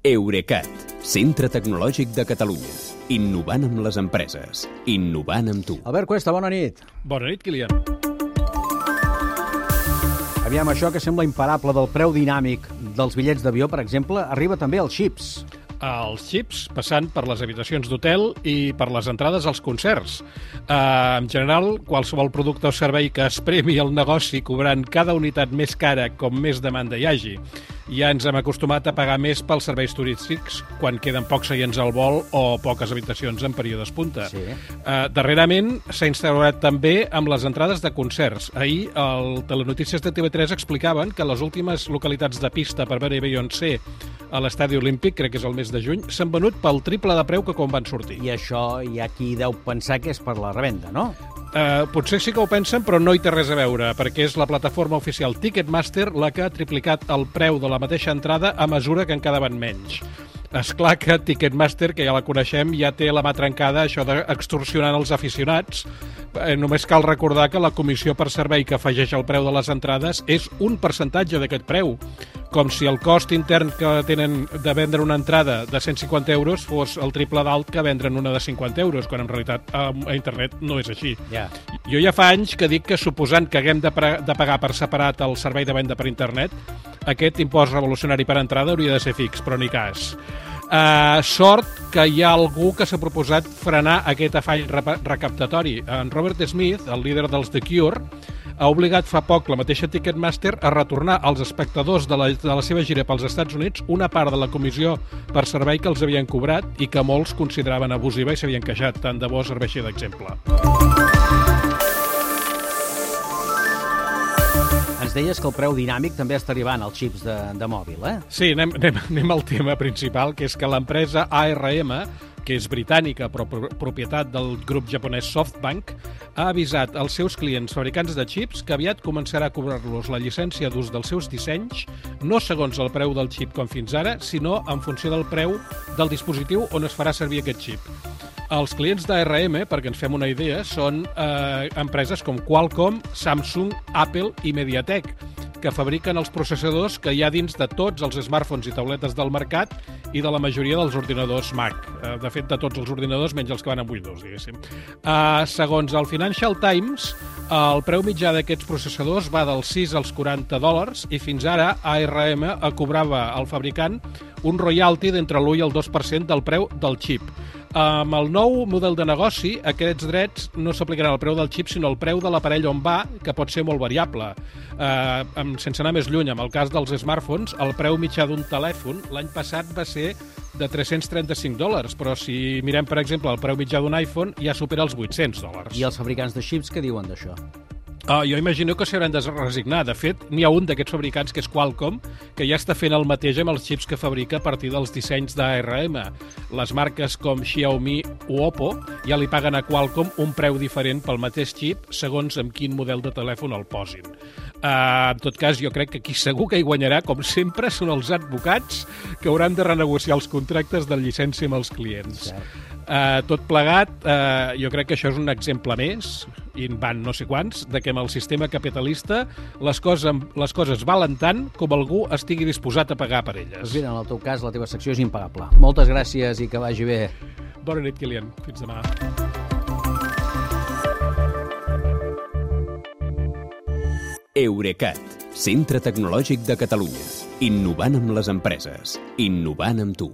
Eurecat, centre tecnològic de Catalunya. Innovant amb les empreses. Innovant amb tu. Albert Cuesta, bona nit. Bona nit, Kilian. Aviam, això que sembla imparable del preu dinàmic dels bitllets d'avió, per exemple, arriba també als xips. Els xips passant per les habitacions d'hotel i per les entrades als concerts. Uh, en general, qualsevol producte o servei que es premi el negoci cobrant cada unitat més cara com més demanda hi hagi. Ja ens hem acostumat a pagar més pels serveis turístics quan queden pocs seients al vol o poques habitacions en períodes punta. Sí. Uh, darrerament s'ha instaurat també amb les entrades de concerts. Ahir, el Telenotícies de TV3 explicaven que les últimes localitats de pista per veure Beyoncé a l'estadi olímpic, crec que és el mes de juny, s'han venut pel triple de preu que quan van sortir. I això hi ha qui deu pensar que és per la revenda, no? Uh, potser sí que ho pensen, però no hi té res a veure, perquè és la plataforma oficial Ticketmaster la que ha triplicat el preu de la mateixa entrada a mesura que en quedaven menys. És clar que Ticketmaster, que ja la coneixem, ja té la mà trencada això d'extorsionant els aficionats. Eh, només cal recordar que la comissió per servei que afegeix el preu de les entrades és un percentatge d'aquest preu, com si el cost intern que tenen de vendre una entrada de 150 euros fos el triple d'alt que vendre'n una de 50 euros, quan en realitat a, a internet no és així. Ja. Jo ja fa anys que dic que suposant que haguem de, de pagar per separat el servei de venda per internet, aquest impost revolucionari per entrada hauria de ser fix, però ni cas. Uh, sort que hi ha algú que s'ha proposat frenar aquest afany rep- recaptatori. En Robert Smith, el líder dels The Cure, ha obligat fa poc la mateixa Ticketmaster a retornar als espectadors de la, de la seva gira pels Estats Units una part de la comissió per servei que els havien cobrat i que molts consideraven abusiva i s'havien queixat. Tant de bo serveixi d'exemple. Ens deies que el preu dinàmic també està arribant als xips de, de mòbil, eh? Sí, anem, anem, anem al tema principal, que és que l'empresa ARM, que és britànica però pro- propietat del grup japonès SoftBank, ha avisat als seus clients fabricants de xips que aviat començarà a cobrar-los la llicència d'ús dels seus dissenys, no segons el preu del xip com fins ara, sinó en funció del preu del dispositiu on es farà servir aquest xip. Els clients d'ARM, perquè ens fem una idea, són eh, empreses com Qualcomm, Samsung, Apple i Mediatek, que fabriquen els processadors que hi ha dins de tots els smartphones i tauletes del mercat i de la majoria dels ordinadors Mac. Eh, De fet, de tots els ordinadors, menys els que van amb Windows, diguéssim. Eh, segons el Financial Times, el preu mitjà d'aquests processadors va dels 6 als 40 dòlars i fins ara ARM cobrava al fabricant un royalty d'entre l'1 i el 2% del preu del xip. Amb el nou model de negoci, aquests drets no s'aplicaran al preu del xip, sinó al preu de l'aparell on va, que pot ser molt variable. Eh, amb, sense anar més lluny, amb el cas dels smartphones, el preu mitjà d'un telèfon l'any passat va ser de 335 dòlars, però si mirem, per exemple, el preu mitjà d'un iPhone, ja supera els 800 dòlars. I els fabricants de xips què diuen d'això? Uh, jo imagino que s'hi hauran de resignar. De fet, n'hi ha un d'aquests fabricants, que és Qualcomm, que ja està fent el mateix amb els xips que fabrica a partir dels dissenys d'ARM. Les marques com Xiaomi o Oppo ja li paguen a Qualcomm un preu diferent pel mateix xip segons amb quin model de telèfon el posin. Uh, en tot cas, jo crec que qui segur que hi guanyarà, com sempre, són els advocats que hauran de renegociar els contractes de llicència amb els clients. Cert. Uh, tot plegat, uh, jo crec que això és un exemple més, i en van no sé quants, de que amb el sistema capitalista les coses, les coses valen tant com algú estigui disposat a pagar per elles. mira, en el teu cas, la teva secció és impagable. Moltes gràcies i que vagi bé. Bona nit, Kilian. Fins demà. Eurecat, centre tecnològic de Catalunya. Innovant amb les empreses. Innovant amb tu.